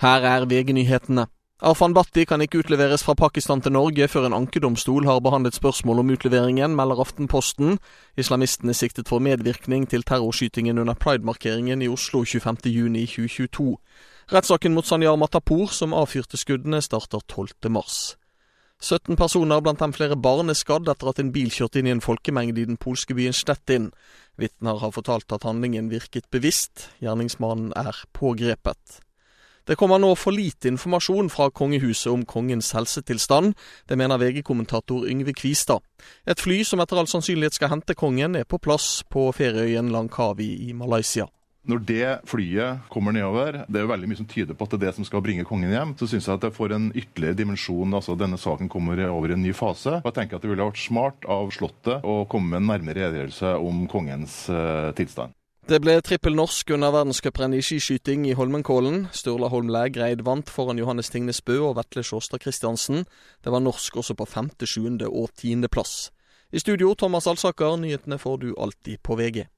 Her er VG-nyhetene. Arfan Bhatti kan ikke utleveres fra Pakistan til Norge før en ankedomstol har behandlet spørsmål om utleveringen, melder Aftenposten. Islamisten er siktet for medvirkning til terrorskytingen under Pride-markeringen i Oslo 25.6.2022. Rettssaken mot Sanyar Matapour, som avfyrte skuddene, starter 12.3. 17 personer, blant dem flere barn, er skadd etter at en bil kjørte inn i en folkemengde i den polske byen Stettin. Vitner har fortalt at handlingen virket bevisst. Gjerningsmannen er pågrepet. Det kommer nå for lite informasjon fra kongehuset om kongens helsetilstand. Det mener VG-kommentator Yngve Kvistad. Et fly som etter all sannsynlighet skal hente kongen, er på plass på ferieøyen Langkawi i Malaysia. Når det flyet kommer nedover, det er jo veldig mye som tyder på at det er det som skal bringe kongen hjem, så syns jeg at det får en ytterligere dimensjon. altså Denne saken kommer over i en ny fase. Og jeg tenker at det ville vært smart av Slottet å komme med en nærmere redegjørelse om kongens uh, tilstand. Det ble trippel norsk under verdenscuprennet i skiskyting i Holmenkollen. Sturla Holm Lægreid vant foran Johannes Thingnes Bø og Vetle Sjåstad Christiansen. Det var norsk også på femte, sjuende og tiendeplass. I studio Thomas Alsaker, nyhetene får du alltid på VG.